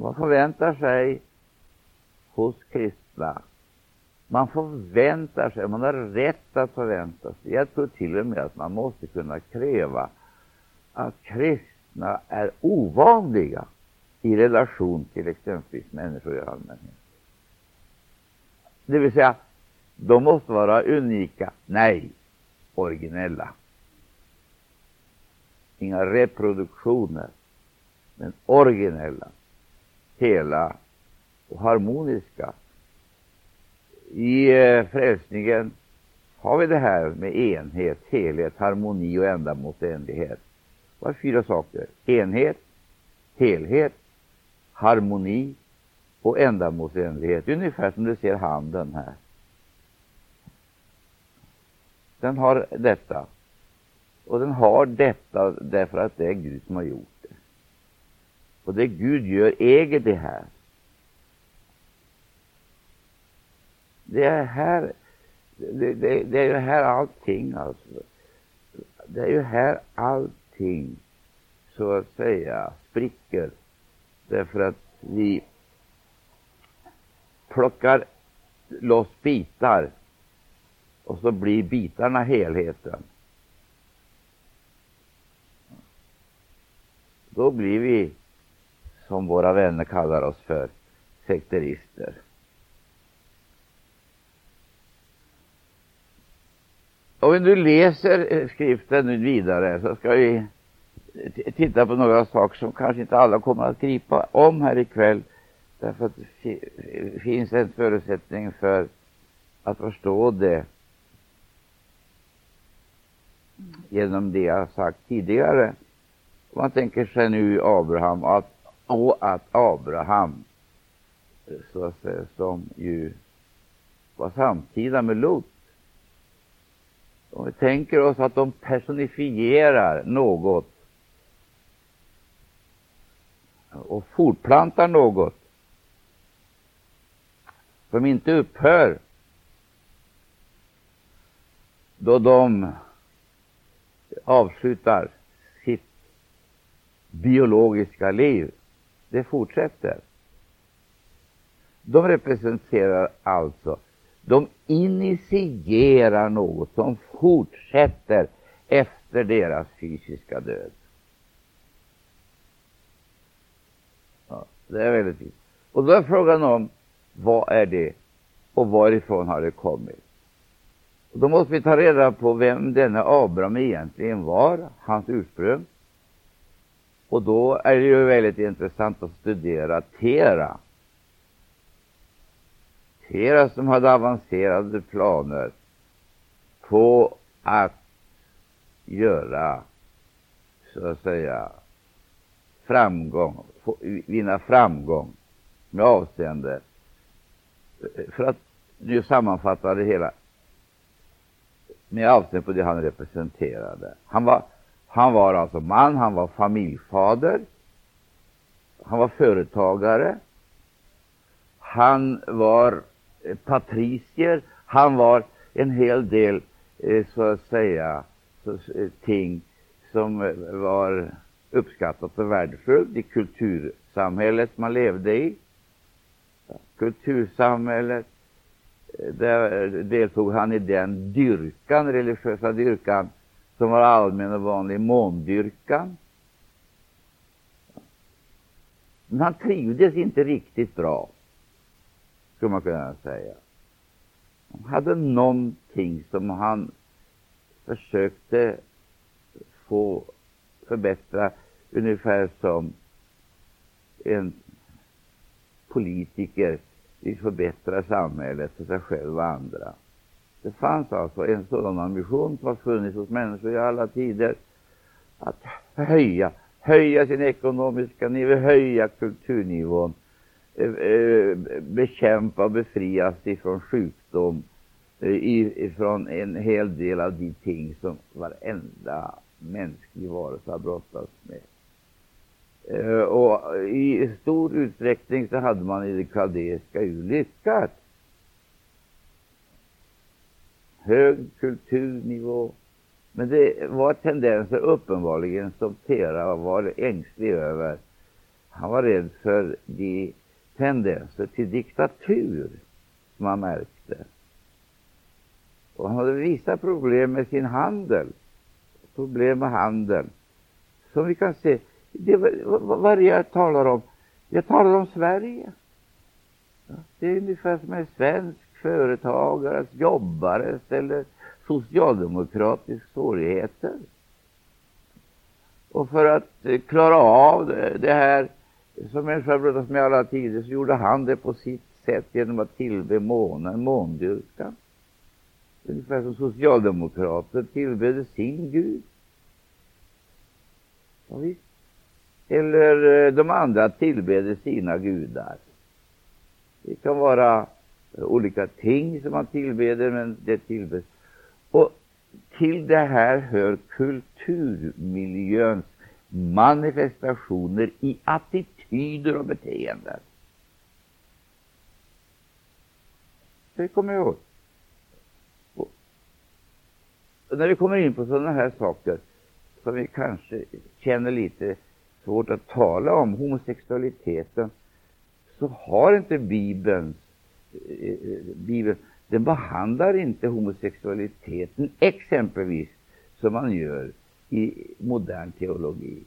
Man förväntar sig hos kristna man förväntar sig, man har rätt att förvänta sig. Jag tror till och med att man måste kunna kräva att kristna är ovanliga i relation till exempelvis människor i allmänhet. Det vill säga, de måste vara unika. Nej, originella. Inga reproduktioner, men originella, hela och harmoniska i eh, frälsningen har vi det här med enhet, helhet, harmoni och ändamålsenlighet. Det var fyra saker. Enhet, helhet, harmoni och ändamålsenlighet. Ungefär som du ser handen här. Den har detta. Och den har detta därför att det är Gud som har gjort och det Gud gör äger det här. Det är här, det, det, det, är ju här allting alltså. Det är ju här allting så att säga spricker. Därför att vi plockar loss bitar och så blir bitarna helheten. Då blir vi, som våra vänner kallar oss för, sekterister. Om vi nu läser eh, skriften nu vidare så ska vi titta på några saker som kanske inte alla kommer att gripa om här ikväll. Därför att det finns en förutsättning för att förstå det genom det jag sagt tidigare. Man tänker sig nu Abraham att, och att Abraham så att säga, som ju var samtida med Lot om vi tänker oss att de personifierar något och fortplantar något som inte upphör då de avslutar sitt biologiska liv. Det fortsätter. De representerar alltså de initierar något som fortsätter efter deras fysiska död. Ja, det är väldigt viktigt. Och då är frågan om vad är det och varifrån har det kommit? Och då måste vi ta reda på vem denna Abraham egentligen var, hans ursprung. Och då är det ju väldigt intressant att studera Tera Tera som hade avancerade planer på att göra, så att säga, framgång, få, vinna framgång med avseende, för att nu sammanfatta det hela, med avseende på det han representerade. Han var, han var alltså man, han var familjfader, han var företagare, han var eh, patricier. Han var en hel del, eh, så att säga, eh, ting som var uppskattat och värdefullt i kultursamhället man levde i. Kultursamhället, där deltog han i den dyrkan, religiösa dyrkan, som var allmän och vanlig måndyrkan. Men han trivdes inte riktigt bra skulle man kunna säga. Han hade någonting som han försökte få förbättra, ungefär som en politiker vill förbättra samhället för sig själv och andra. Det fanns alltså en sådan ambition som har funnits hos människor i alla tider att höja, höja sin ekonomiska nivå, höja kulturnivån eh, eh, bekämpa och befrias ifrån sjukdom, eh, ifrån en hel del av de ting som varenda mänsklig varelse har brottats med. Och i stor utsträckning så hade man i det kaldeiska ju lyckats. Hög kulturnivå. Men det var tendenser uppenbarligen som Tera var ängslig över Han var rädd för de tendenser till diktatur som han märkte. Och han hade vissa problem med sin handel. Problem med handeln. Som vi kan se, det, vad, vad är det jag talar om? Jag talar om Sverige. Det är ungefär som en svensk företagares, jobbares eller socialdemokratisk svårigheter. Och för att eh, klara av det här som människa bröt med alla tider så gjorde han det på sitt sätt genom att tillbe månen, måndyrkan. Ungefär som socialdemokrater tillbedde sin Gud. Ja, Eller eh, de andra tillbedde sina gudar. Det kan vara Eh, olika ting som man tillbeder, men det tillbeds. Och till det här hör kulturmiljöns manifestationer i attityder och beteenden. Det kommer jag ihåg. Och när vi kommer in på sådana här saker som vi kanske känner lite svårt att tala om, homosexualiteten, så har inte Bibeln, Bibeln den behandlar inte homosexualiteten exempelvis som man gör i modern teologi.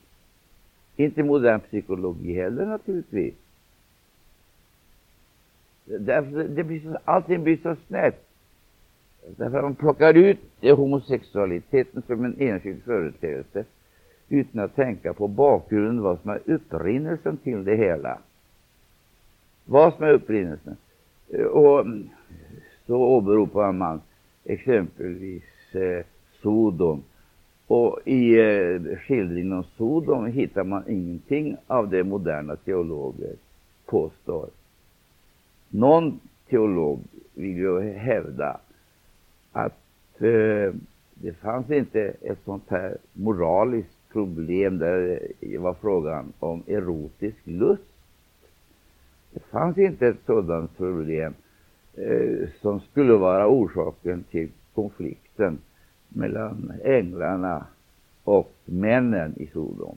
Inte modern psykologi heller naturligtvis. Därför det blir så, allting blir så snett. Därför att man plockar ut homosexualiteten som en enskild företeelse utan att tänka på bakgrunden, vad som är upprinnelsen till det hela. Vad som är upprinnelsen. Eh, och så åberopar man exempelvis eh, Sodom. Och i eh, skildringen om Sodom hittar man ingenting av det moderna teologer påstår. Någon teolog vill ju hävda att eh, det fanns inte ett sånt här moraliskt problem där det var frågan om erotisk lust. Det fanns inte ett sådant problem eh, som skulle vara orsaken till konflikten mellan änglarna och männen i Sodom.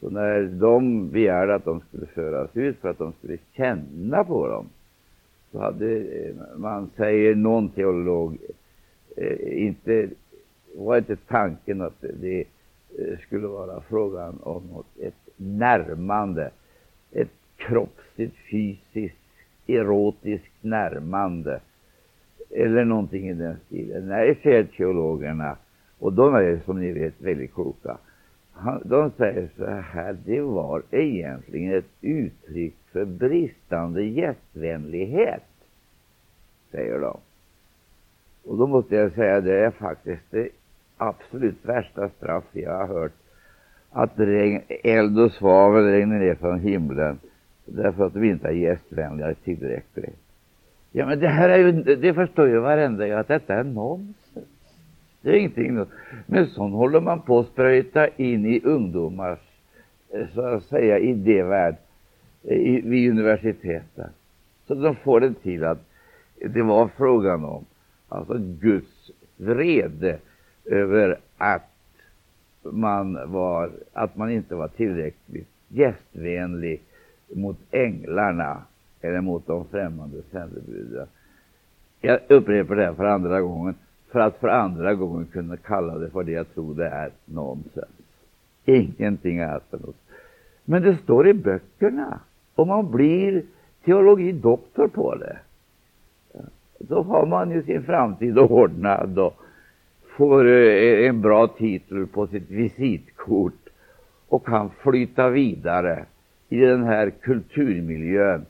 Så när de begärde att de skulle föras ut för att de skulle känna på dem, så hade eh, man, säger någon teolog, eh, inte, var inte tanken att det eh, skulle vara frågan om något, ett närmande, ett kroppsligt, fysiskt, erotiskt närmande eller någonting i den stilen. Nej, säger teologerna, och de är som ni vet väldigt kloka, de säger så här, det var egentligen ett uttryck för bristande gästvänlighet, säger de. Och då måste jag säga, det är faktiskt det absolut värsta straff jag har hört, att regn, eld och svavel regnar ner från himlen därför att vi inte är gästvänliga tillräckligt. Ja, men det här är ju, det förstår ju varenda jag att detta är nonsens. Det är ingenting. Men så håller man på att spröjta in i ungdomars, eh, så att säga, idévärld eh, i, vid universiteten. Så de får det till att det var frågan om alltså Guds vrede över att man, var, att man inte var tillräckligt gästvänlig mot änglarna eller mot de främmande sändebuden. Jag upprepar det här för andra gången, för att för andra gången kunna kalla det för det jag tror det är, nonsens. Ingenting annat än Men det står i böckerna, och man blir teologidoktor på det. Då har man ju sin framtid ordnad och får eh, en bra titel på sitt visitkort och kan flyta vidare i den här kulturmiljön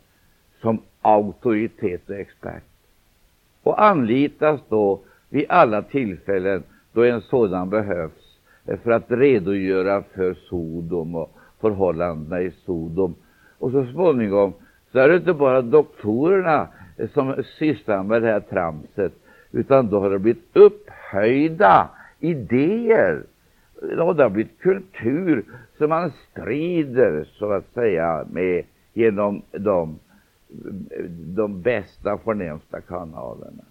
som auktoritet och expert och anlitas då vid alla tillfällen då en sådan behövs för att redogöra för Sodom och förhållandena i Sodom. Och så småningom så är det inte bara doktorerna som sysslar med det här tramset, utan då har det blivit upphöjda idéer. Och det har blivit kultur som man strider, så att säga, med genom de de bästa, förnämsta kanalerna.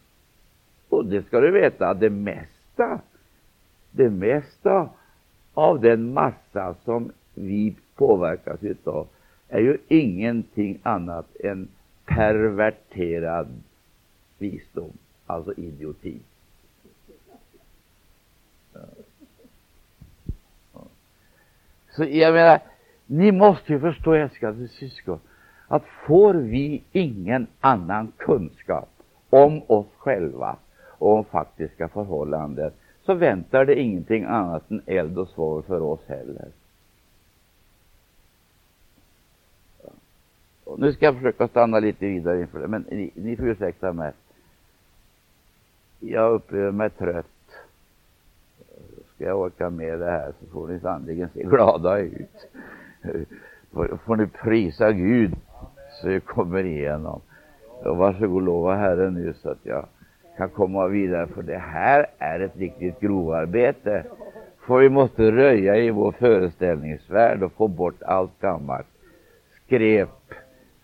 Och det ska du veta, det mesta, det mesta av den massa som vi påverkas utav är ju ingenting annat än perverterad visdom, alltså idioti. Så jag menar, ni måste ju förstå, älskade syskon, att får vi ingen annan kunskap om oss själva och om faktiska förhållanden, så väntar det ingenting annat än eld och svår för oss heller. Och nu ska jag försöka stanna lite vidare inför det, men ni, ni får ursäkta mig. Jag upplever mig trött. Ska jag orka med det här så får ni sannerligen se glada ut. Får, får ni prisa Gud så det kommer igenom. Och varsågod lova Herren nu så att jag kan komma vidare, för det här är ett riktigt grovarbete. För vi måste röja i vår föreställningsvärld och få bort allt gammalt skräp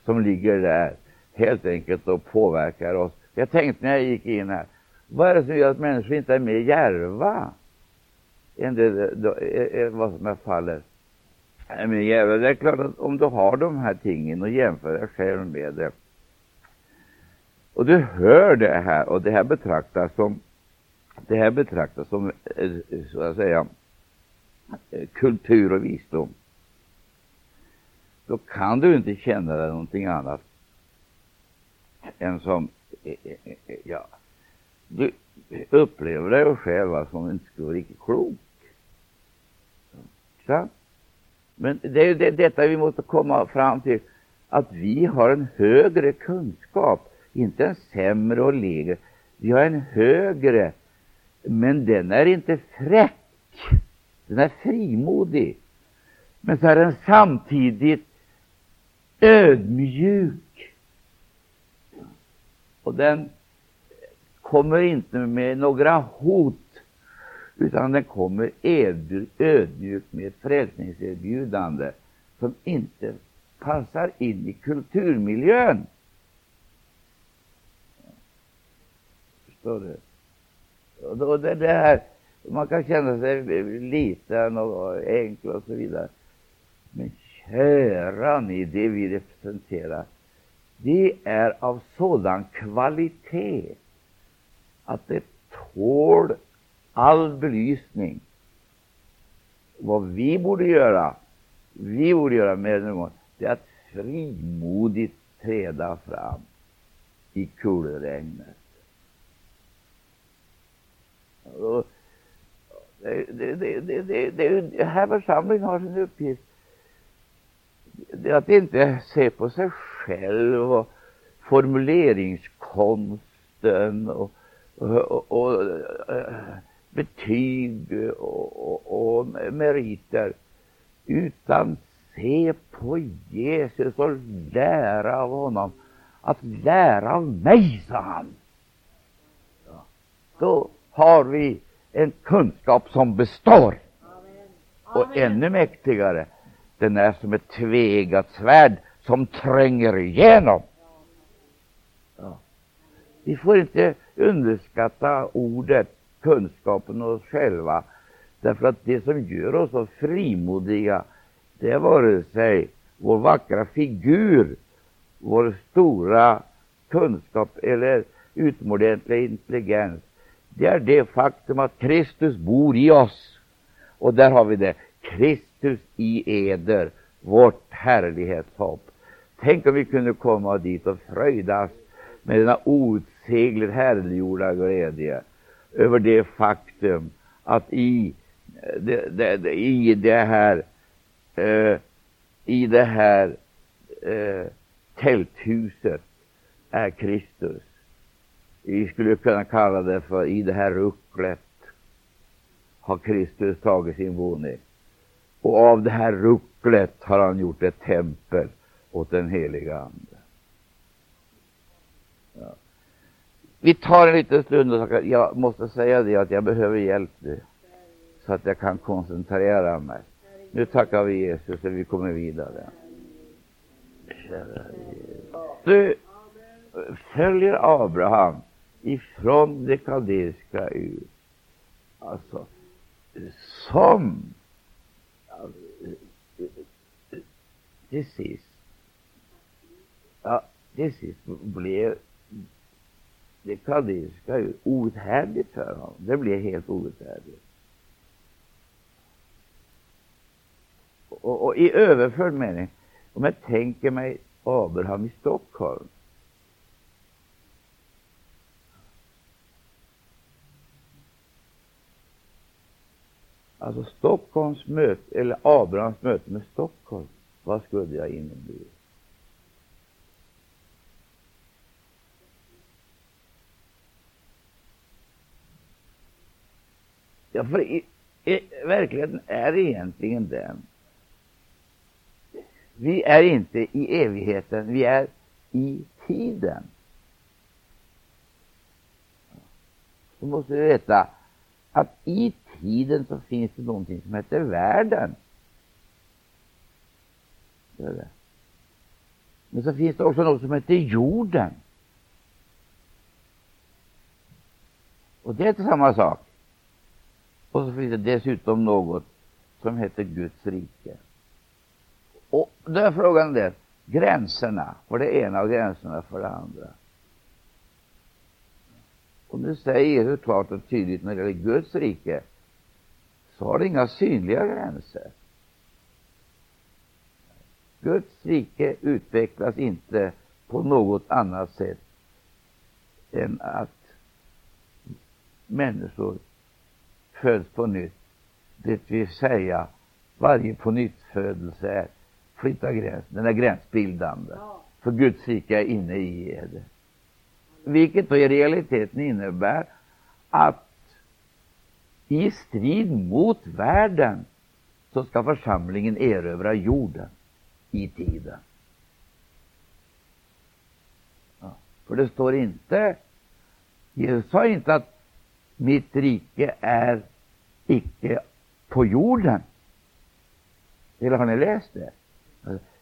som ligger där helt enkelt och påverkar oss. Jag tänkte när jag gick in här, vad är det som gör att människor inte är mer djärva än det, det, e, vad som är fallet? Äh, men jävlar, det är klart att om du har de här tingen och jämför dig själv med det och du hör det här och det här betraktas som det här betraktas som eh, så att säga eh, kultur och visdom då kan du inte känna dig någonting annat än som eh, ja, du upplever dig själv som inte skulle vara riktigt klok. Så. Men det är ju det, detta vi måste komma fram till, att vi har en högre kunskap, inte en sämre och lägre. Vi har en högre, men den är inte fräck. Den är frimodig. Men så är den samtidigt ödmjuk. Och den kommer inte med några hot utan den kommer ödmjukt med ett frälsningserbjudande som inte passar in i kulturmiljön. Förstår du? Och då, det, det här, man kan känna sig liten och enkel och så vidare. Men kära ni, det vi representerar, det är av sådan kvalitet att det tål all belysning. Vad vi borde göra, vi borde göra mer än gång, det är att frimodigt träda fram i kulregnet. Det, det, det, det, det, det, det här församlingen har sin uppgift. Det att inte se på sig själv och formuleringskonsten och, och, och, och betyg och, och, och meriter, utan se på Jesus och lära av honom. Att lära av mig, sa han. Ja. Då har vi en kunskap som består. Amen. Amen. Och ännu mäktigare, den är som ett tvegat svärd som tränger igenom. Ja. Vi får inte underskatta ordet kunskapen om oss själva. Därför att det som gör oss så frimodiga, det är vare sig vår vackra figur, vår stora kunskap eller utomordentliga intelligens. Det är det faktum att Kristus bor i oss. Och där har vi det. Kristus i eder, vårt härlighetshopp. Tänk om vi kunde komma dit och fröjdas med denna outsägligt härliggjorda glädje över det faktum att i det, det, i det här eh, i det här eh, tälthuset är Kristus. Vi skulle kunna kalla det för i det här rucklet har Kristus tagit sin boning. Och av det här rucklet har han gjort ett tempel åt den heliga Ande. Vi tar en liten stund och jag måste säga det att jag behöver hjälp nu. Så att jag kan koncentrera mig. Nu tackar vi Jesus och vi kommer vidare. Du följer Abraham ifrån det kaldeiska ur. Alltså, som till sist Ja, till sist blev det kaldeiska outhärdligt för honom. Det blev helt outhärdligt. Och, och, i överförd mening, om jag tänker mig Abraham i Stockholm. Alltså Stockholms möte, eller Abrahams möte med Stockholm, vad skulle jag inneburit? Ja, för i, i, verkligheten är egentligen den. Vi är inte i evigheten, vi är i tiden. Då måste vi veta att i tiden så finns det någonting som heter världen. Det det. Men så finns det också något som heter jorden. Och det är inte samma sak. Och så finns det dessutom något som heter Guds rike. Och då är frågan det, gränserna för det ena och gränserna för det andra. Och nu säger Jesus klart och tydligt när det gäller Guds rike, så har det inga synliga gränser. Guds rike utvecklas inte på något annat sätt än att människor föds på nytt. Det vill säga, varje pånyttfödelse är flyttar gränsen, den är gränsbildande. Ja. För Guds rike är inne i er. Vilket då i realiteten innebär att i strid mot världen så ska församlingen erövra jorden i tiden. Ja. För det står inte, Jesus sa inte att mitt rike är icke på jorden. Eller har ni läst det?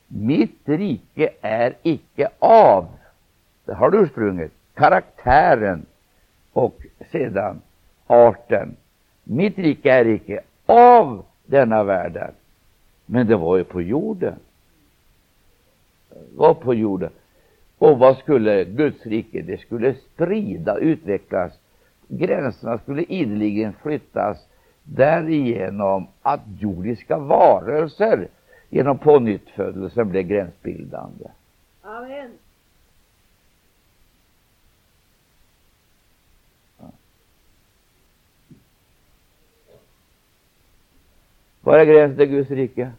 Mitt rike är icke av, det har du ursprunget, karaktären och sedan arten. Mitt rike är icke av denna världen, men det var ju på jorden. Det Var på jorden. Och vad skulle Guds rike? Det skulle sprida, utvecklas. Gränserna skulle ideligen flyttas därigenom att jordiska varelser genom pånyttfödelsen blev gränsbildande. Amen. Var är gränsen till Guds rike?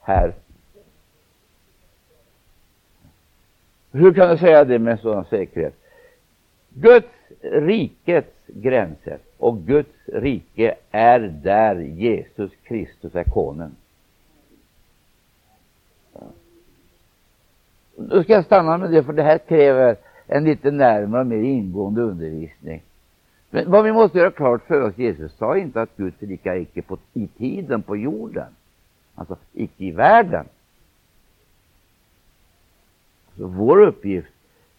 Här. Hur kan du säga det med sådan säkerhet? Guds rikets gränser och Guds rike är där Jesus Kristus är konung. Nu ska jag stanna med det, för det här kräver en lite närmare och mer ingående undervisning. Men vad vi måste göra klart för oss, Jesus sa inte att Guds rike är icke på, i tiden, på jorden. Alltså, icke i världen. Så vår uppgift,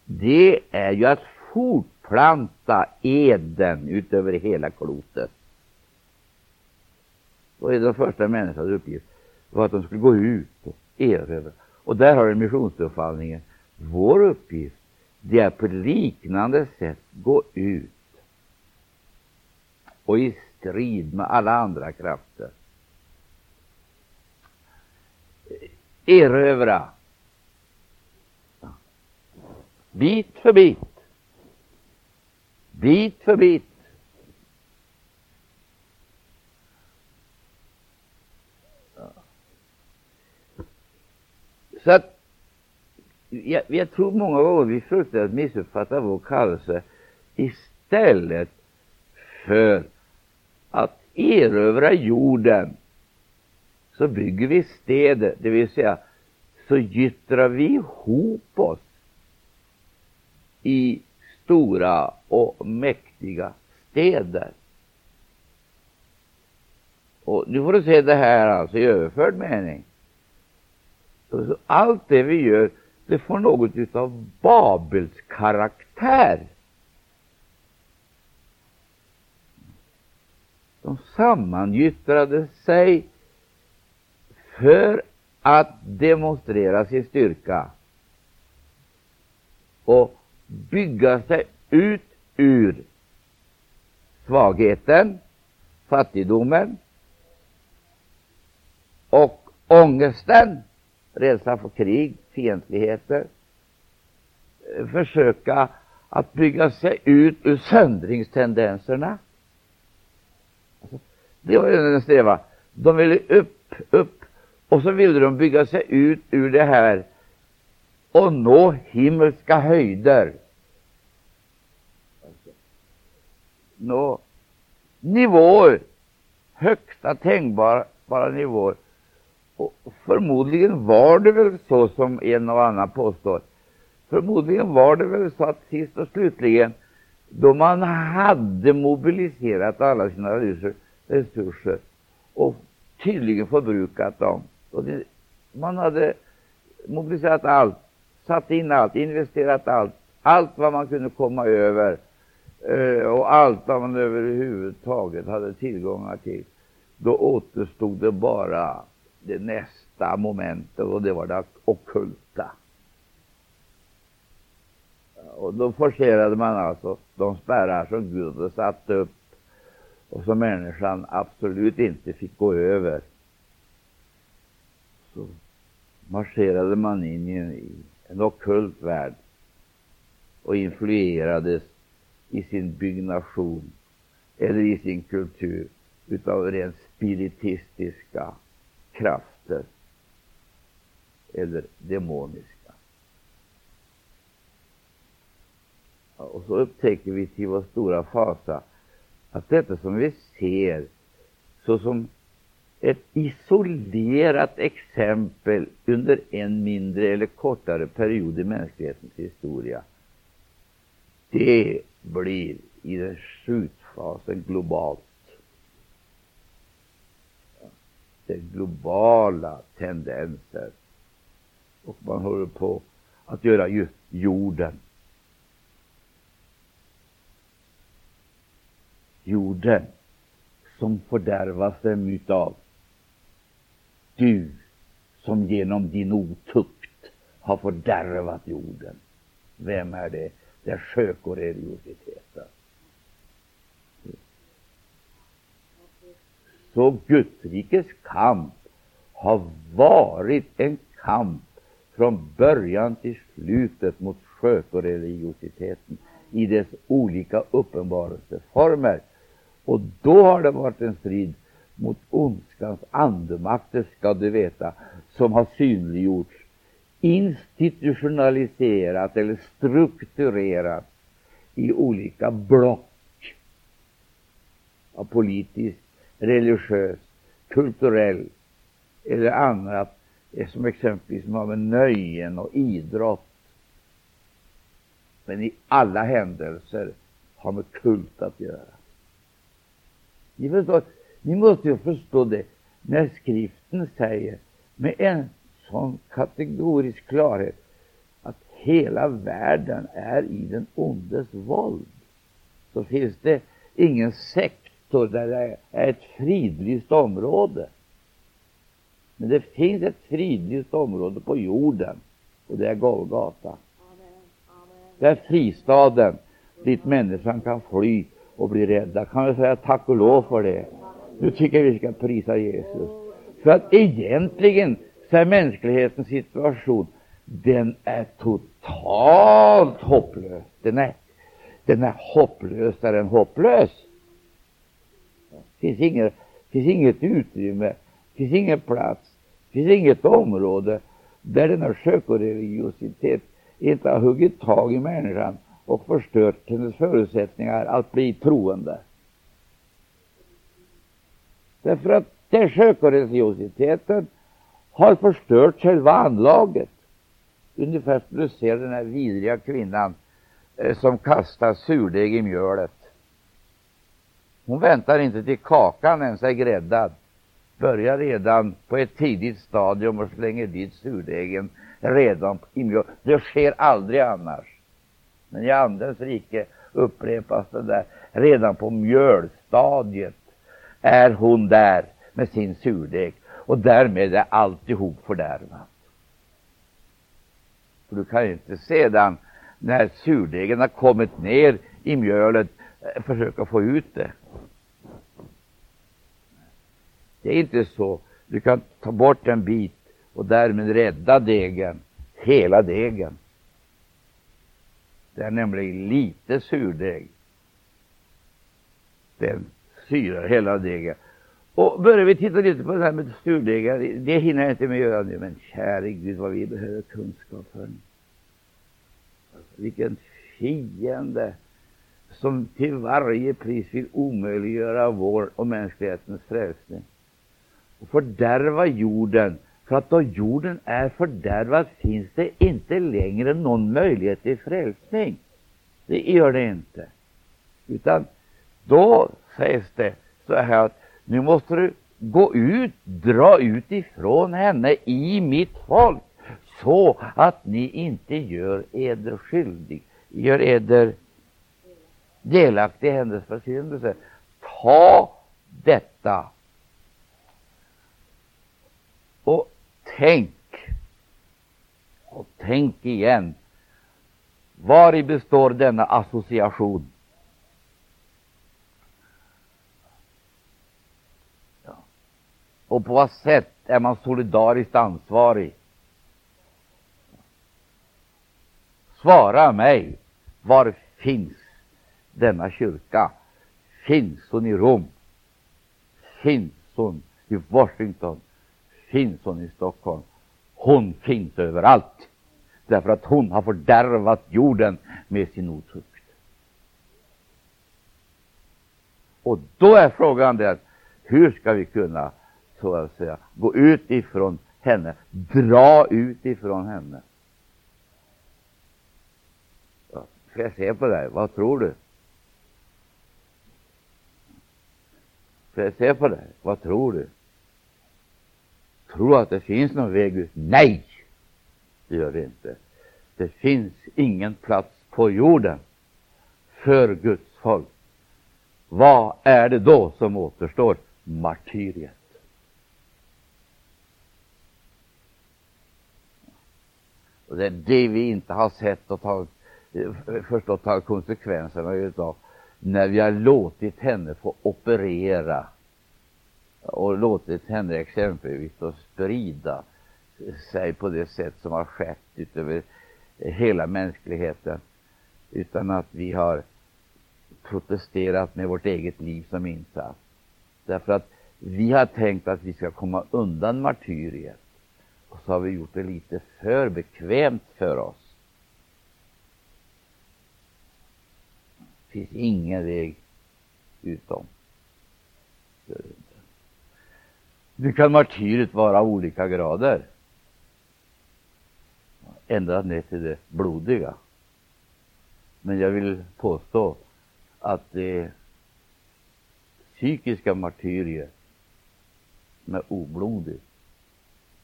det är ju att fort fortplanta eden utöver hela klotet. Och är den första människans uppgift var att de skulle gå ut och erövra och där har du missionsbefallningen. Vår uppgift, det är på liknande sätt gå ut och i strid med alla andra krafter erövra bit för bit, bit för bit. Så att jag, jag tror många gånger vi fruktar missuppfattar vår kallelse istället för att erövra jorden. Så bygger vi städer, det vill säga så gyttrar vi ihop oss i stora och mäktiga städer. Och nu får du se det här alltså i överförd mening. Så allt det vi gör, det får något av Babels karaktär. De sammangyttrade sig för att demonstrera sin styrka. och bygga sig ut ur svagheten, fattigdomen och ångesten, rädsla för krig, fientligheter, eh, försöka att bygga sig ut ur söndringstendenserna. Alltså, det var ju en strävan. De ville upp, upp, och så ville de bygga sig ut ur det här och nå himmelska höjder. Nå nivåer, högsta tänkbara nivåer. Och förmodligen var det väl så som en och annan påstår. Förmodligen var det väl så att sist och slutligen, då man hade mobiliserat alla sina resurser och tydligen förbrukat dem. Och det, man hade mobiliserat allt, satt in allt, investerat allt, allt vad man kunde komma över eh, och allt vad man överhuvudtaget hade tillgångar till. Då återstod det bara det nästa momentet och det var det ockulta. Och då forcerade man alltså de spärrar som Gud hade satt upp och som människan absolut inte fick gå över. Så marscherade man in i en, ockult värld. Och influerades i sin byggnation. Eller i sin kultur. Utav rent spiritistiska krafter. Eller demoniska. Och så upptäcker vi till vår stora fasa. Att detta som vi ser såsom ett isolerat exempel under en mindre eller kortare period i mänsklighetens historia, det blir i den slutfasen globalt. Det är globala tendenser. Och man håller på att göra just jorden jorden som fördärvas dem utav. Du som genom din otukt har fördärvat jorden. Vem är det? Det är sjökoreliositeten. Så Gudsrikes kamp har varit en kamp från början till slutet mot sjökoreliositeten i dess olika uppenbarelseformer. Och då har det varit en strid mot ondskans andemakter, ska du veta, som har synliggjorts, institutionaliserat eller strukturerat i olika block av politisk, religiös, kulturell eller annat, som exempelvis har med nöjen och idrott men i alla händelser har med kult att göra. Ni, förstår, ni måste ju förstå det när skriften säger med en sån kategorisk klarhet att hela världen är i den ondes våld. Så finns det ingen sektor där det är ett fridlyst område. Men det finns ett fridlyst område på jorden och det är Golgata. Det är fristaden dit människan kan fly och bli rädda. Kan vi säga tack och lov för det? Nu tycker jag vi ska prisa Jesus. För att egentligen så är mänsklighetens situation, den är totalt hopplös. Den är, den är hopplösare än hopplös. Det finns inget, finns inget utrymme, det finns ingen plats, det finns inget område där denna religiositet inte har huggit tag i människan och förstört hennes förutsättningar att bli troende. Därför att den sjökoreligiositeten har förstört själva anlaget. Ungefär som du ser den här vidriga kvinnan eh, som kastar surdeg i mjölet. Hon väntar inte till kakan ens är gräddad. Börjar redan på ett tidigt stadium och slänger dit surdegen redan i mjölet. Det sker aldrig annars. Men i Andens rike upprepas det där. Redan på mjölstadiet är hon där med sin surdeg och därmed är alltihop fördärvat. För du kan ju inte sedan när surdegen har kommit ner i mjölet eh, försöka få ut det. Det är inte så. Du kan ta bort en bit och därmed rädda degen, hela degen. Det är nämligen lite surdeg. Den syrar hela degen. Och börjar vi titta lite på det här med surdegar, det hinner jag inte med att göra nu, men käre Gud vad vi behöver kunskap för. Alltså, vilken fiende som till varje pris vill omöjliggöra vår och mänsklighetens frälsning och fördärva jorden. För att då jorden är fördärvad finns det inte längre någon möjlighet till frälsning. Det gör det inte. Utan då sägs det så här att nu måste du gå ut, dra ut ifrån henne i mitt folk så att ni inte gör eder skyldig, gör eder delaktig i hennes försyndelse. Ta detta och tänk och tänk igen. Vari består denna association? Och på vad sätt är man solidariskt ansvarig? Svara mig, var finns denna kyrka? Finns hon i Rom? Finns hon i Washington? Finns hon i Stockholm? Hon finns överallt, därför att hon har fördärvat jorden med sin otukt. Och då är frågan den, hur ska vi kunna så att säga gå ut ifrån henne, dra ut ifrån henne? Ska jag se på dig? Vad tror du? Ska jag se på dig? Vad tror du? Tror du att det finns någon väg ut? Nej, det gör det inte. Det finns ingen plats på jorden för Guds folk. Vad är det då som återstår? Martyriet. Och det är det vi inte har sett och tagit förstått tagit konsekvenserna utav när vi har låtit henne få operera och låtit henne exempelvis att sprida sig på det sätt som har skett utöver hela mänskligheten utan att vi har protesterat med vårt eget liv som insats. Därför att vi har tänkt att vi ska komma undan martyriet och så har vi gjort det lite för bekvämt för oss. Det finns ingen väg utom. Nu kan martyret vara av olika grader. Ända ner till det blodiga. Men jag vill påstå att det psykiska martyriet är oblodigt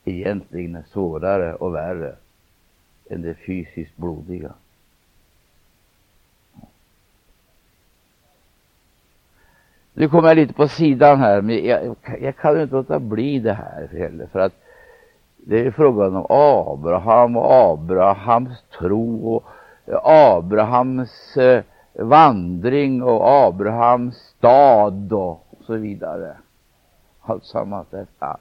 egentligen är svårare och värre än det fysiskt blodiga. Nu kommer jag lite på sidan här, men jag, jag kan inte låta bli det här heller, för att det är frågan om Abraham och Abrahams tro och Abrahams eh, vandring och Abrahams stad och så vidare. Allt sammans detta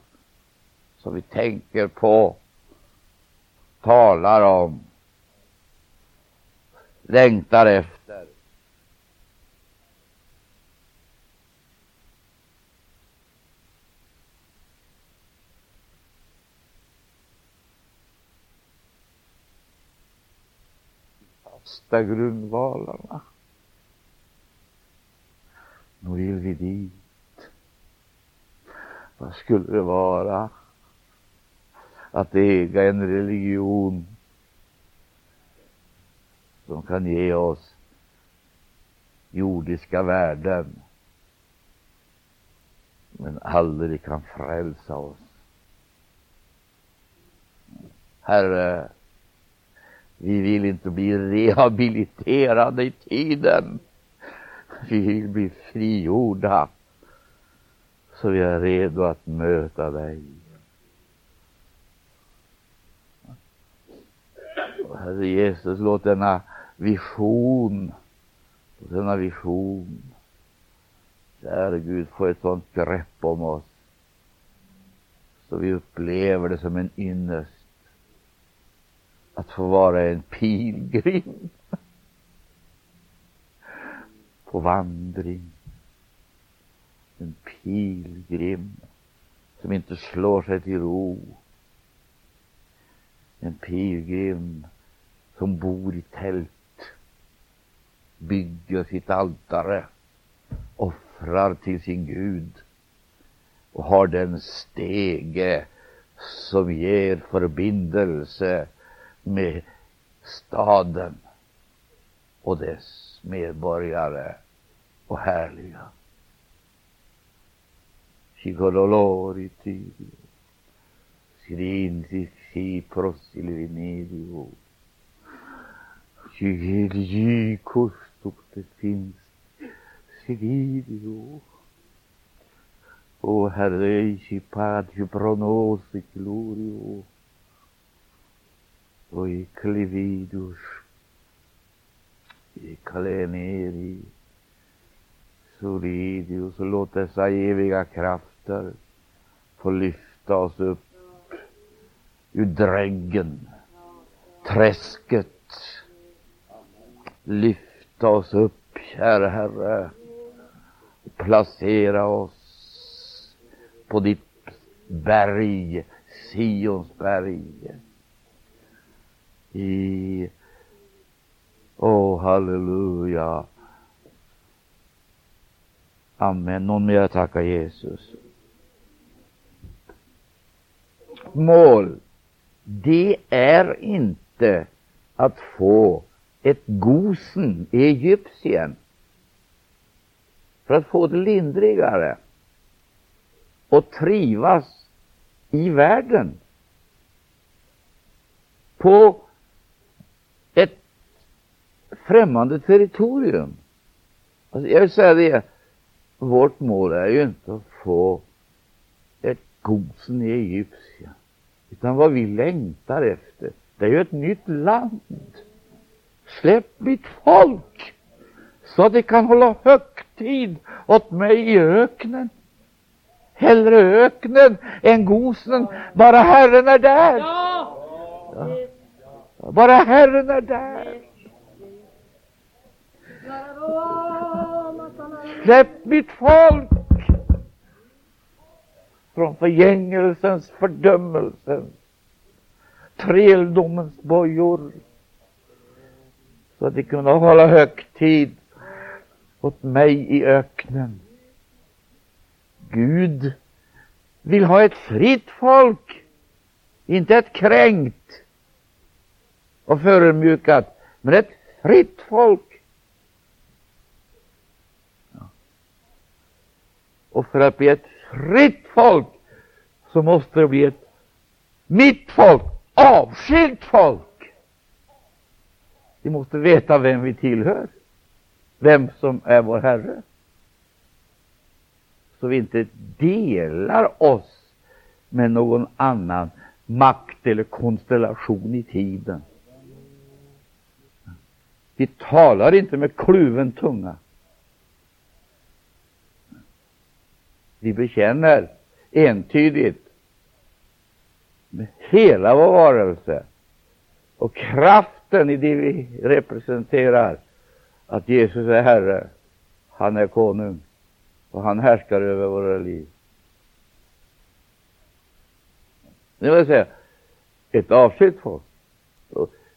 som vi tänker på, talar om, längtar efter. fasta grundvalarna. Nu vill vi dit. Vad skulle det vara att äga en religion som kan ge oss jordiska värden men aldrig kan frälsa oss. Herre, vi vill inte bli rehabiliterade i tiden. Vi vill bli frigjorda så vi är redo att möta dig. Herre Jesus, låt denna vision. låt denna vision, där Gud få ett sådant grepp om oss så vi upplever det som en ynnest att få vara en pilgrim på vandring. En pilgrim som inte slår sig till ro. En pilgrim som bor i tält, bygger sitt altare, offrar till sin Gud och har den stege som ger förbindelse med staden och dess medborgare och härliga. Cigololori tidio, si prosili cigilgi custuk te finns, sigidio. O Herre, ci pati pronosi glorio, o i clividus, i kaleneri, solidius, låt dessa eviga krafter få lyfta oss upp ur dräggen, träsket. Lyfta oss upp, kära Herre, placera oss på ditt berg, Sions berg. I, åh, oh, halleluja. Amen. Någon mer tacka Jesus. Mål, det är inte att få ett Gosen i Egypten för att få det lindrigare och trivas i världen på ett främmande territorium. Alltså jag vill säga det, vårt mål är ju inte att få ett Gosen i Egypten, utan vad vi längtar efter, det är ju ett nytt land. Släpp mitt folk så att de kan hålla högtid åt mig i öknen. Hellre öknen än gosen. Bara Herren är där. Ja. Bara Herren är där. Släpp mitt folk från förgängelsens, fördömelsens, träldomens bojor så att de kunde hålla högtid åt mig i öknen. Gud vill ha ett fritt folk, inte ett kränkt och förödmjukat, men ett fritt folk. Och för att bli ett fritt folk så måste det bli ett mitt folk, avskilt folk. Vi måste veta vem vi tillhör, vem som är vår Herre så vi inte delar oss med någon annan makt eller konstellation i tiden. Vi talar inte med kluven tunga. Vi bekänner entydigt med hela vår varelse och kraft kraften i det vi representerar att Jesus är Herre, han är konung och han härskar över våra liv. Det vill säga, ett avskilt folk.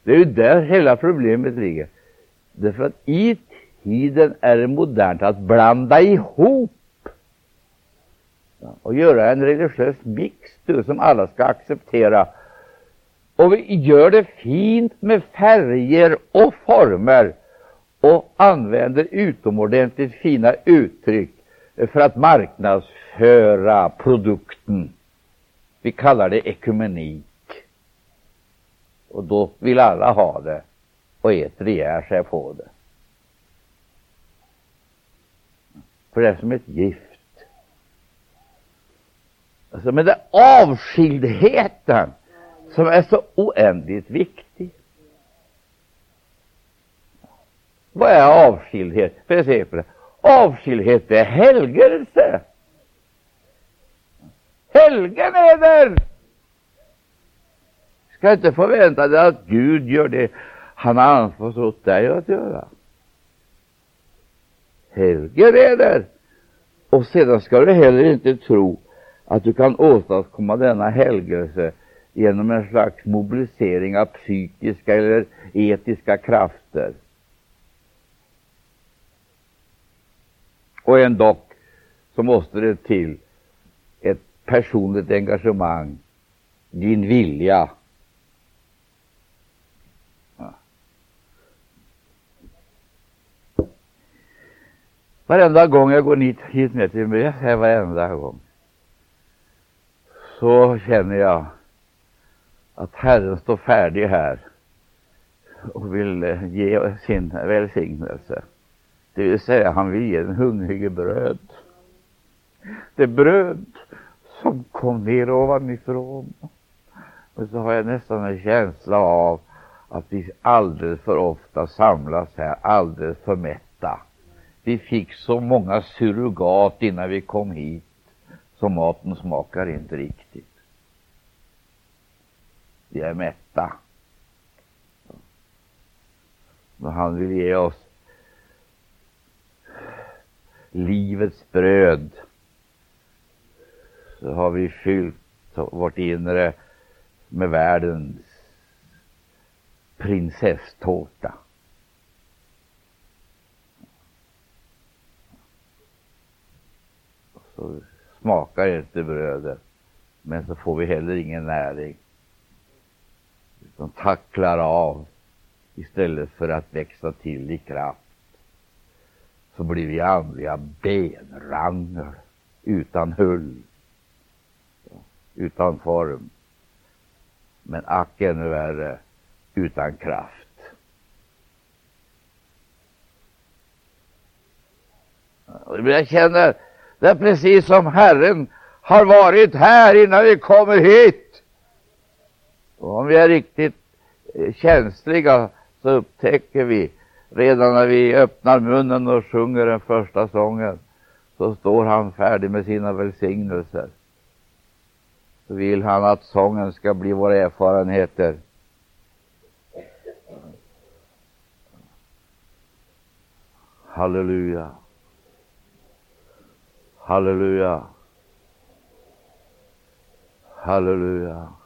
Det är ju där hela problemet ligger. Därför att i tiden är det modernt att blanda ihop och göra en religiös mix som alla ska acceptera. Och vi gör det fint med färger och former och använder utomordentligt fina uttryck för att marknadsföra produkten. Vi kallar det ekumenik. Och då vill alla ha det och äter ihjäl sig på det. För det är som ett gift. Alltså, men det är avskildheten som är så oändligt viktig. Vad är avskildhet? För se på det. Avskildhet är helgelse. Helgen är där. Ska inte förvänta dig att Gud gör det han har anförtrott dig att göra. Helgen är där. Och sedan ska du heller inte tro att du kan åstadkomma denna helgelse genom en slags mobilisering av psykiska eller etiska krafter. Och ändå så måste det till ett personligt engagemang, din vilja. Varenda gång jag går hit, hit ner till mig, varenda gång, så känner jag att Herren står färdig här och vill eh, ge sin välsignelse. Det vill säga, han vill ge den hungrige bröd. Det bröd som kom ner ovanifrån. Och så har jag nästan en känsla av att vi alldeles för ofta samlas här, alldeles för mätta. Vi fick så många surrogat innan vi kom hit, så maten smakar inte riktigt. Vi är mätta. Och han vill ge oss livets bröd. Så har vi fyllt vårt inre med världens prinsesstårta. Så smakar inte brödet, men så får vi heller ingen näring som tacklar av istället för att växa till i kraft så blir vi andliga benrangel utan hull, utan form. Men ack ännu värre, utan kraft. Jag känner, det är precis som Herren har varit här innan vi kommer hit. Och om vi är riktigt eh, känsliga så upptäcker vi redan när vi öppnar munnen och sjunger den första sången så står han färdig med sina välsignelser. Så vill han att sången ska bli våra erfarenheter. Halleluja. Halleluja. Halleluja.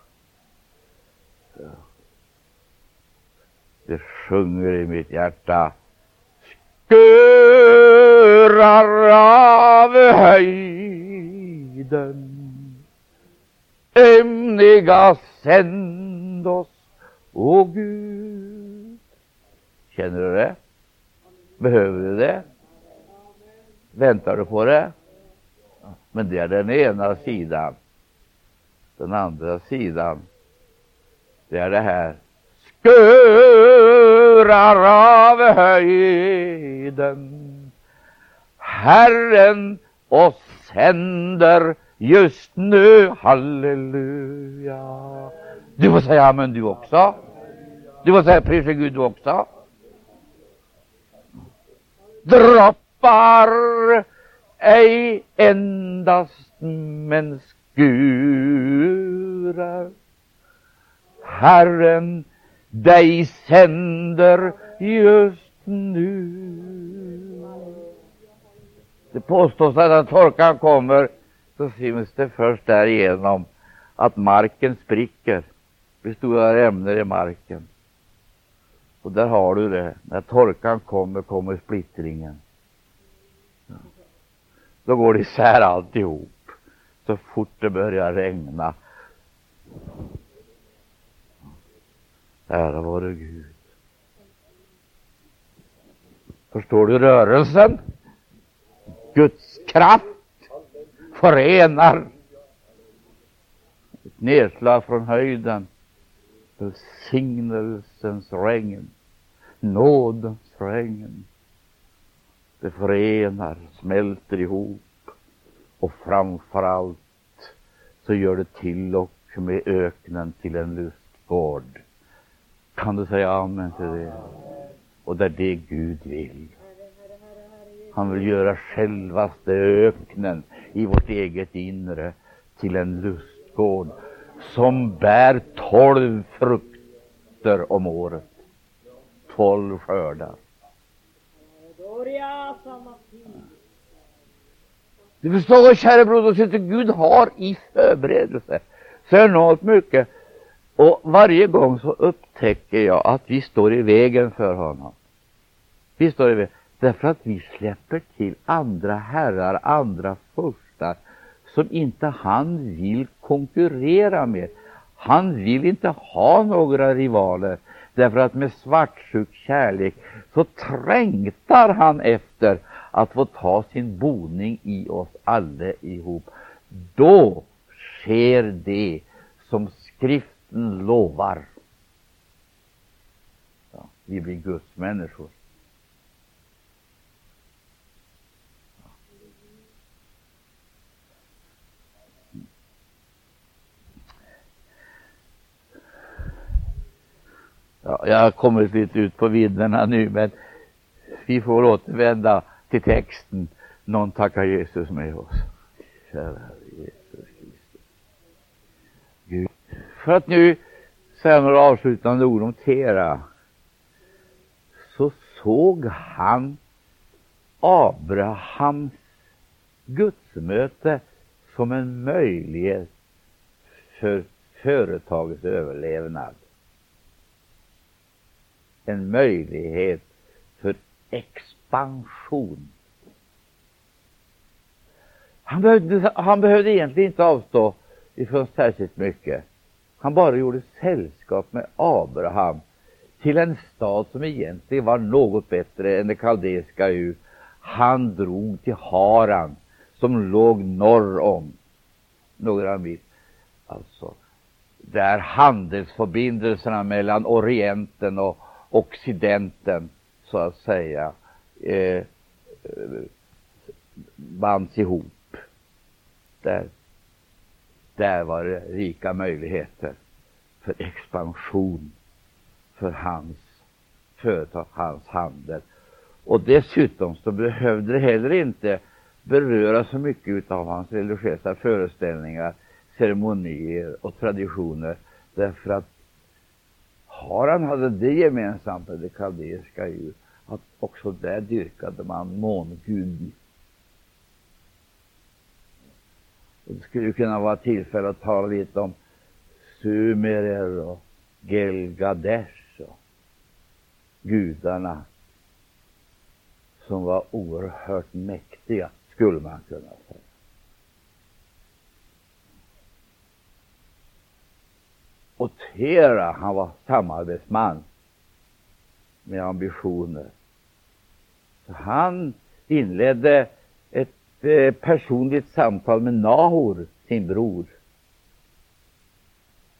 Det sjunger i mitt hjärta. Skurar av höjden Ämniga sänd oss, o Gud. Känner du det? Behöver du det? Väntar du på det? Men det är den ena sidan. Den andra sidan det är det här. Skurar av höjden Herren oss sänder just nu. Halleluja. Du får säga amen du också. Du får säga pris Gud du också. Droppar ej endast men skurar Herren dig sänder just nu. Det påstås att när torkan kommer så syns det först därigenom att marken spricker. Det stora ämnen i marken. Och där har du det. När torkan kommer, kommer splittringen. Då går det isär alltihop. Så fort det börjar regna Ära vare Gud. Förstår du rörelsen? Guds kraft förenar ett nedslag från höjden, välsignelsens regn, nådens regn. Det förenar, smälter ihop och framför allt så gör det till och med öknen till en lustgård. Kan du säga amen till det? Och det är det Gud vill. Han vill göra självaste öknen i vårt eget inre till en lustgård som bär tolv frukter om året. Tolv skördar. Du förstår, kära broder och syster, Gud har i förberedelse så enormt mycket. Och varje gång så upptäcker jag att vi står i vägen för honom. Vi står i vägen därför att vi släpper till andra herrar, andra furstar som inte han vill konkurrera med. Han vill inte ha några rivaler därför att med svartsjuk kärlek så trängtar han efter att få ta sin boning i oss alla ihop. Då sker det som skrift, lovar. Ja, vi blir Guds människor. Ja, jag har kommit lite ut på vidderna nu, men vi får återvända till texten. Någon tackar Jesus med oss. Kära Jesus Kristus. Gud. För att nu säga några avslutande ord om Tera, så såg han Abrahams gudsmöte som en möjlighet för företagets överlevnad en möjlighet för expansion. Han behövde, han behövde egentligen inte avstå ifrån särskilt mycket. Han bara gjorde sällskap med Abraham till en stad som egentligen var något bättre än det kaldeiska Ur. Han drog till Haran som låg norr om några mil. Alltså, där handelsförbindelserna mellan Orienten och occidenten så att säga eh, eh bands ihop. Där, där var det rika möjligheter för expansion för hans företag, hans handel. Och dessutom så behövde det heller inte beröra så mycket av hans religiösa föreställningar, ceremonier och traditioner därför att Haran hade det gemensamt med det kaldeiska ju att också där dyrkade man månguden. Det skulle kunna vara tillfälle att tala lite om Sumerer och Gelgadesh och gudarna som var oerhört mäktiga, skulle man kunna säga. Och Tera, han var samarbetsman med ambitioner. Så han inledde ett eh, personligt samtal med Nahor, sin bror.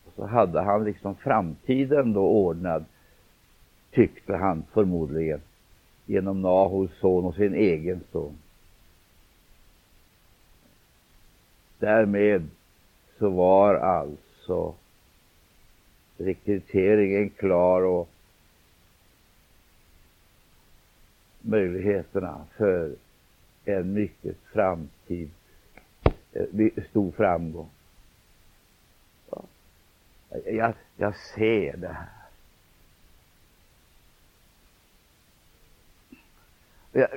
Och så hade han liksom framtiden då ordnad, tyckte han förmodligen, genom Nahors son och sin egen son. Därmed så var alltså rekryteringen klar och möjligheterna för en mycket framtid, eh, stor framgång. Jag, jag ser det här. Jag,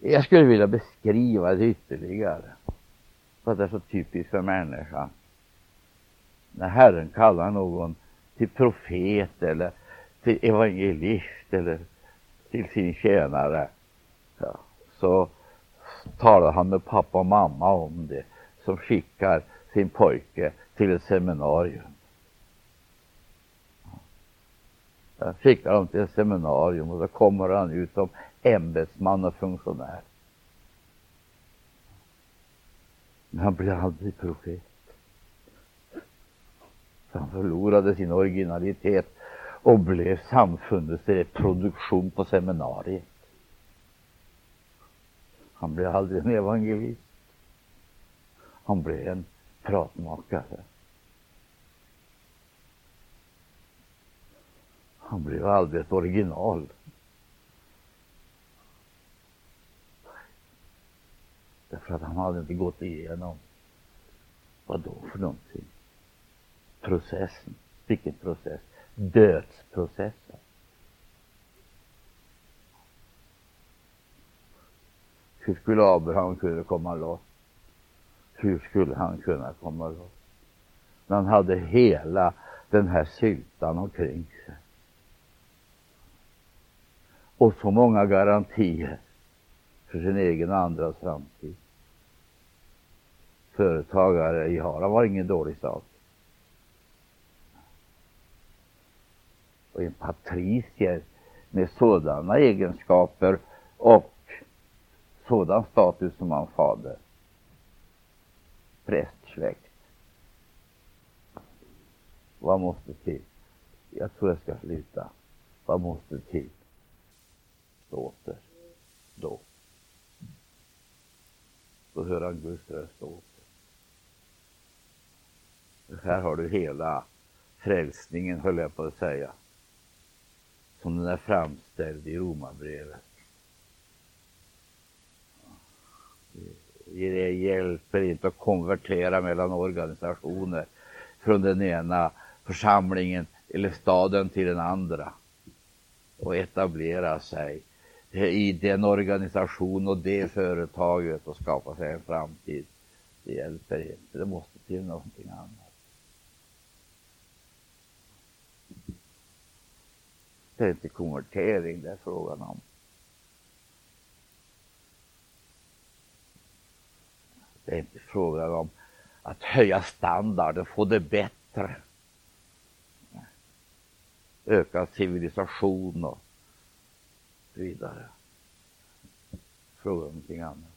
jag skulle vilja beskriva det ytterligare, för att det är så typiskt för människan när Herren kallar någon till profet eller till evangelist eller till sin tjänare så talar han med pappa och mamma om det som skickar sin pojke till ett seminarium. Jag skickar honom till ett seminarium och då kommer han ut som ämbetsman och funktionär. Men han blir aldrig profet. Så Han förlorade sin originalitet och blev samfundets reproduktion på seminariet. Han blev aldrig en evangelist. Han blev en pratmakare. Han blev aldrig ett original. Därför att han hade inte gått igenom vad då för någonting? Processen. Vilken process? Dödsprocessen. Hur skulle Abraham kunna komma loss? Hur skulle han kunna komma loss? När han hade hela den här syltan omkring sig. Och så många garantier för sin egen och andras framtid. Företagare i Haran var ingen dålig sak. Och en patricier med sådana egenskaper och sådan status som hans fader. Prästsläkt. Vad måste till? Jag tror jag ska sluta. Vad måste till? Åter. Då. Då hör han Guds röst åter. Här har du hela frälsningen, höll jag på att säga, som den är framställd i Romarbrevet. Eh, det hjälper inte att konvertera mellan organisationer från den ena församlingen eller staden till den andra och etablera sig i den organisation och det företaget och skapa sig en framtid. Det hjälper inte. Det måste till någonting annat. Det är inte konvertering det är frågan om. Det är inte frågan om att höja standarden, få det bättre. Öka civilisation och så vidare. Fråga om någonting annat.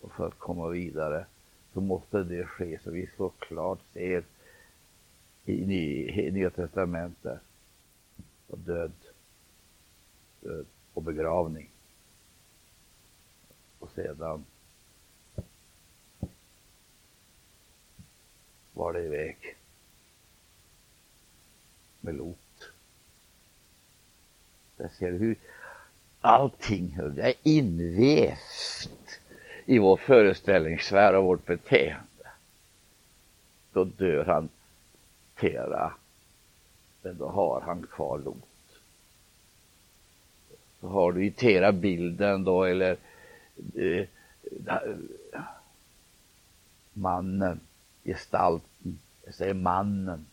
Och för att komma vidare så måste det ske så vi så klart ser i, i Nya Testamentet och död, död och begravning. Och sedan var det iväg med Lot. Där ser du hur allting är invävt i vår föreställningssfär och vårt beteende. Då dör han Tera, men då har han kvar Lot. Så har du i Tera bilden då, eller Eh, mannen, gestalten, jag säger mannen,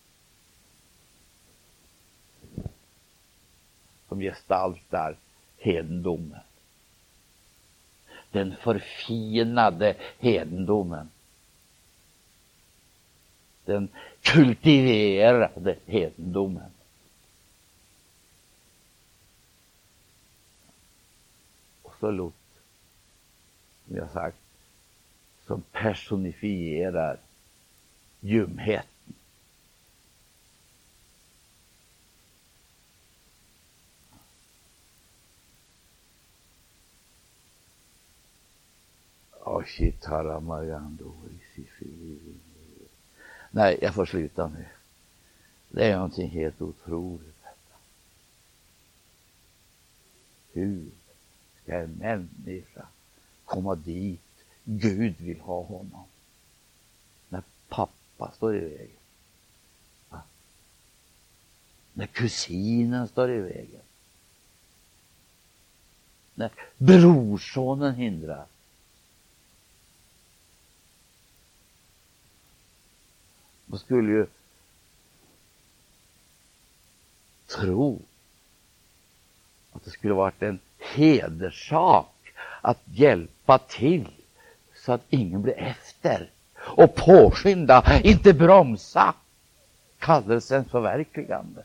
som gestaltar hedendomen. Den förfinade hedendomen. Den kultiverade hedendomen. Och så Lot, som jag sagt, som personifierar ljumhet Nej, jag får sluta nu. Det är någonting helt otroligt detta. Hur ska en människa komma dit Gud vill ha honom? När pappa står i vägen. Va? När kusinen står i vägen. När brorsonen hindrar. Man skulle ju tro att det skulle varit en hederssak att hjälpa till så att ingen blir efter och påskynda, inte bromsa kallelsens förverkligande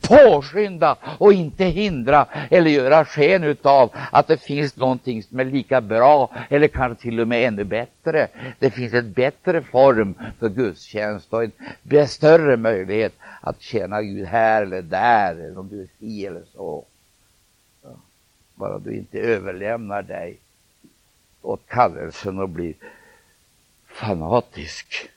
påskynda och inte hindra eller göra sken utav att det finns någonting som är lika bra eller kanske till och med ännu bättre. Det finns en bättre form för gudstjänst och en större möjlighet att tjäna Gud här eller där, eller om du är si eller så. Bara du inte överlämnar dig åt kallelsen och blir fanatisk.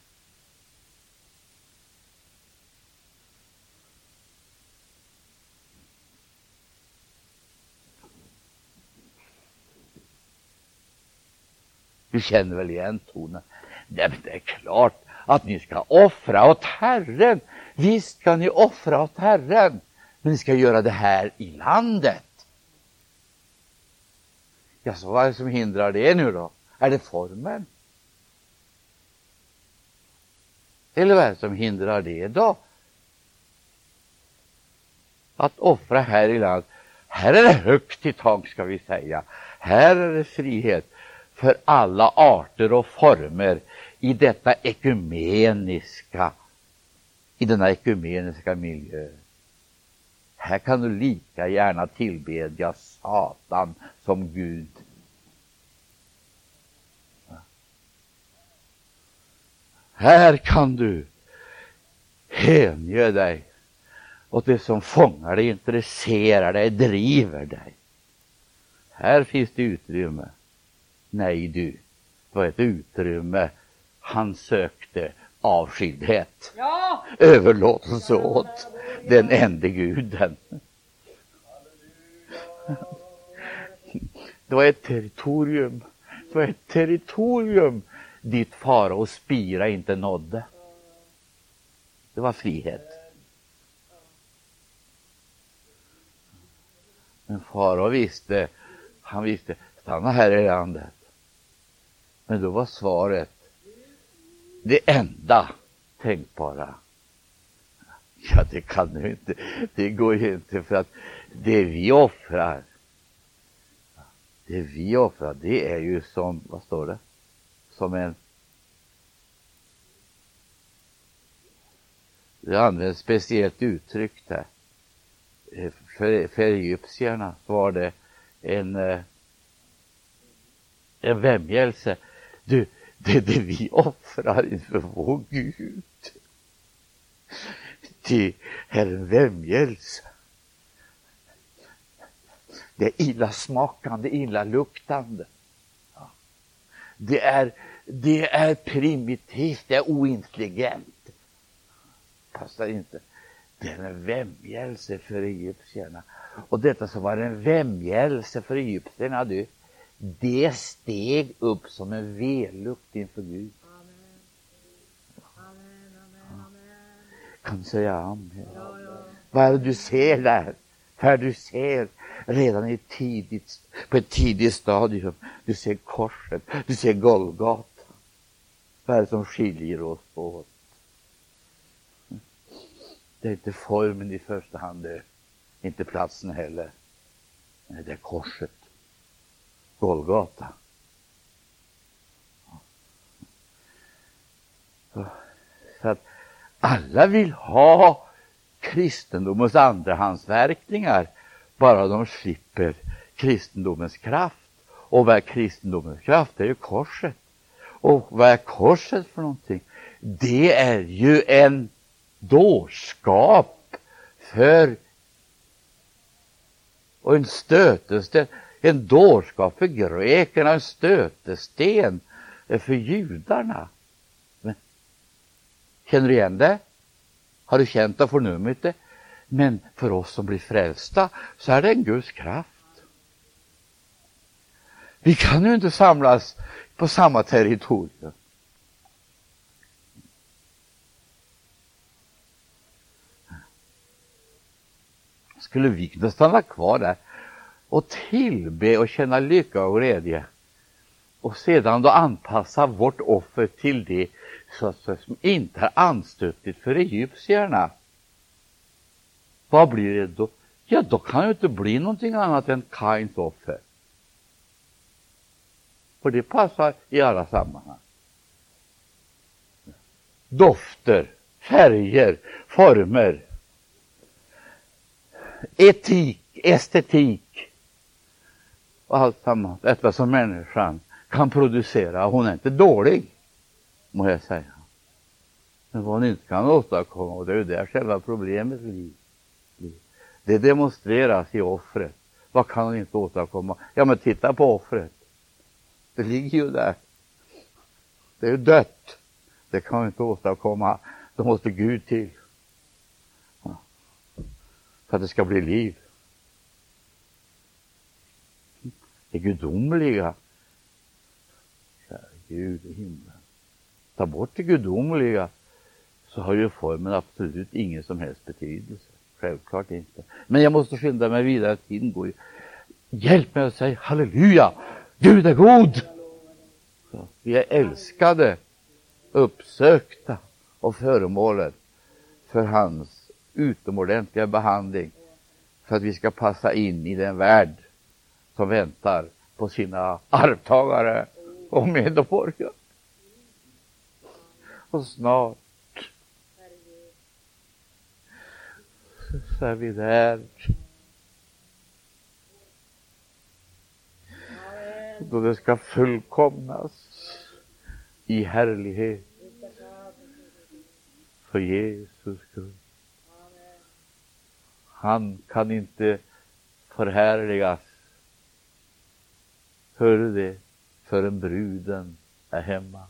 Du känner väl igen tonen? Det är klart att ni ska offra åt Herren. Visst ska ni offra åt Herren, men ni ska göra det här i landet. Ja, så vad är det som hindrar det nu då? Är det formen? Eller vad är det som hindrar det då? Att offra här i landet. Här är det högt i tak ska vi säga. Här är det frihet för alla arter och former i detta ekumeniska, i denna ekumeniska miljö. Här kan du lika gärna tillbedja Satan som Gud. Här kan du hänge dig åt det som fångar dig, intresserar dig, driver dig. Här finns det utrymme. Nej du, det var ett utrymme han sökte avskildhet, ja. överlåtelse åt den enda guden. Det var ett territorium, det var ett territorium dit farao spira inte nådde. Det var frihet. Men farao visste, han visste, stanna här i landet. Men då var svaret det enda tänkbara. Ja, det kan du inte. Det går ju inte för att det vi offrar, det vi offrar, det är ju som, vad står det? Som en Det används speciellt uttryck där. Eh, för, för egyptierna var det en, eh, en vämjelse. Du, det är det vi offrar inför vår Gud. Det är en vämjelse. Det är illasmakande, illaluktande. Det är, det är primitivt, det är ointelligent. Passar inte. Det är en vämjelse för egyptierna. Och detta som var en vämjelse för egyptierna, du, det steg upp som en vellukt inför Gud. Kan du säga amen? Ja, ja. Vad är det du ser där? Vad du ser redan i tidigt, på ett tidigt stadium? Du ser korset, du ser Golgata. Vad är det som skiljer oss åt? Det är inte formen i första hand, det inte platsen heller. Nej, det är korset. Golgata. Så att alla vill ha kristendomens andrahandsverkningar, bara de slipper kristendomens kraft. Och vad är kristendomens kraft? Det är ju korset. Och vad är korset för någonting? Det är ju en dårskap för och en stötestöt en dårskap för grekerna, en stötesten för judarna. Men, känner du igen det? Har du känt och förnummit det? Men för oss som blir frälsta så är det en Guds kraft. Vi kan ju inte samlas på samma territorium. Skulle vi kunna stanna kvar där och tillbe och känna lycka och glädje. Och sedan då anpassa vårt offer till det så som inte är anstötligt för egyptierna. Vad blir det då? Ja, då kan det inte bli någonting annat än Kains offer. För det passar i alla sammanhang. Dofter, färger, former, etik, estetik, och allt annat, detta som människan kan producera. Hon är inte dålig, må jag säga. Men vad hon inte kan åstadkomma, och det är ju där själva problemet ligger. Det demonstreras i offret. Vad kan hon inte åstadkomma? Ja, men titta på offret. Det ligger ju där. Det är ju dött. Det kan hon inte åstadkomma. Då måste Gud till. För att det ska bli liv. Det gudomliga. Gud i himlen. Ta bort det gudomliga så har ju formen absolut ingen som helst betydelse. Självklart inte. Men jag måste skynda mig vidare, tiden går ju. Hjälp mig att säga halleluja, Gud är god. Så, vi är älskade, uppsökta och föremålet för hans utomordentliga behandling för att vi ska passa in i den värld som väntar på sina arvtagare och medborgare. Och snart så är vi där. Då det ska fullkomnas i härlighet för Jesus skull. Han kan inte förhärligas, hör det, förrän bruden är hemma.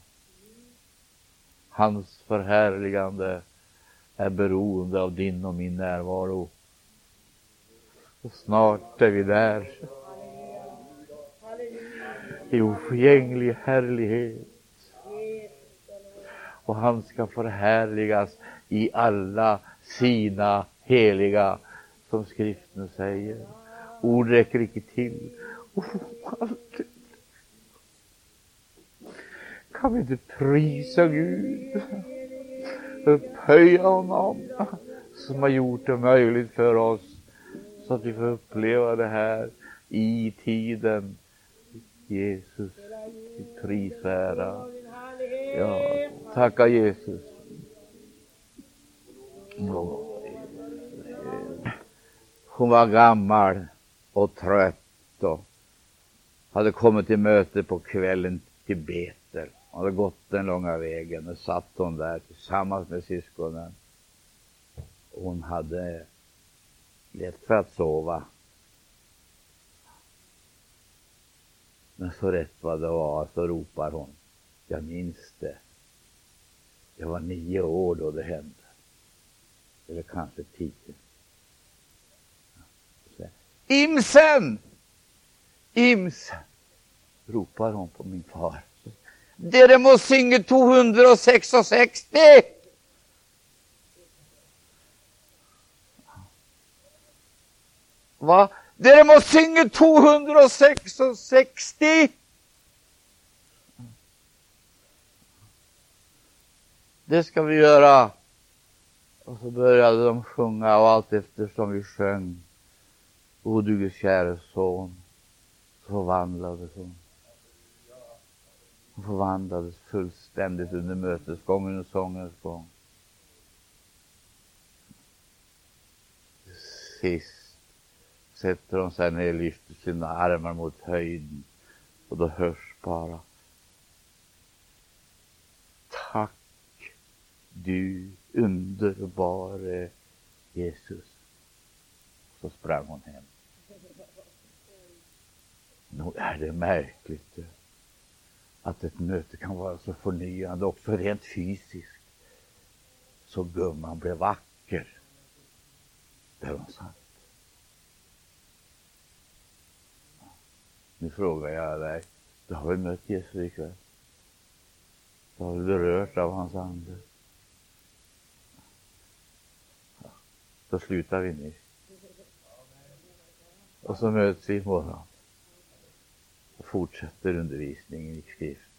Hans förhärligande är beroende av din och min närvaro. Och snart är vi där. I oförgänglig härlighet. Och han ska förhärligas i alla sina heliga, som skriften säger. Ord räcker icke till. Oh, kan vi inte prisa Gud? upphöja honom som har gjort det möjligt för oss så att vi får uppleva det här i tiden. Jesus, vi pris ära. Ja, tacka Jesus. Hon var gammal och trött och hade kommit till möte på kvällen till Betel. Hon hade gått den långa vägen och satt hon där tillsammans med syskonen. Hon hade lätt för att sova. Men så rätt vad det var så ropar hon. Jag minns det. Jag var nio år då det hände. Eller kanske tio. Imsen! Ims, ropar hon på min far. Dere må synge 266. Va? Dere må synge 266. Det ska vi göra. Och så började de sjunga och allt eftersom vi sjöng O du Guds käre son, förvandlades hon. Hon förvandlades fullständigt under mötesgången och sångens gång. Sist sätter hon sig ner, lyfter sina armar mot höjden och då hörs bara Tack du underbare Jesus. Så sprang hon hem. Nog är det märkligt eh, att ett möte kan vara så förnyande också rent fysiskt. Så gumman blev vacker där hon satt. Nu frågar jag dig, du har väl mött Jesus ikväll? Du har väl berört av hans ande? Då slutar vi nu. Och så möts vi imorgon fortsätter undervisningen i skrift.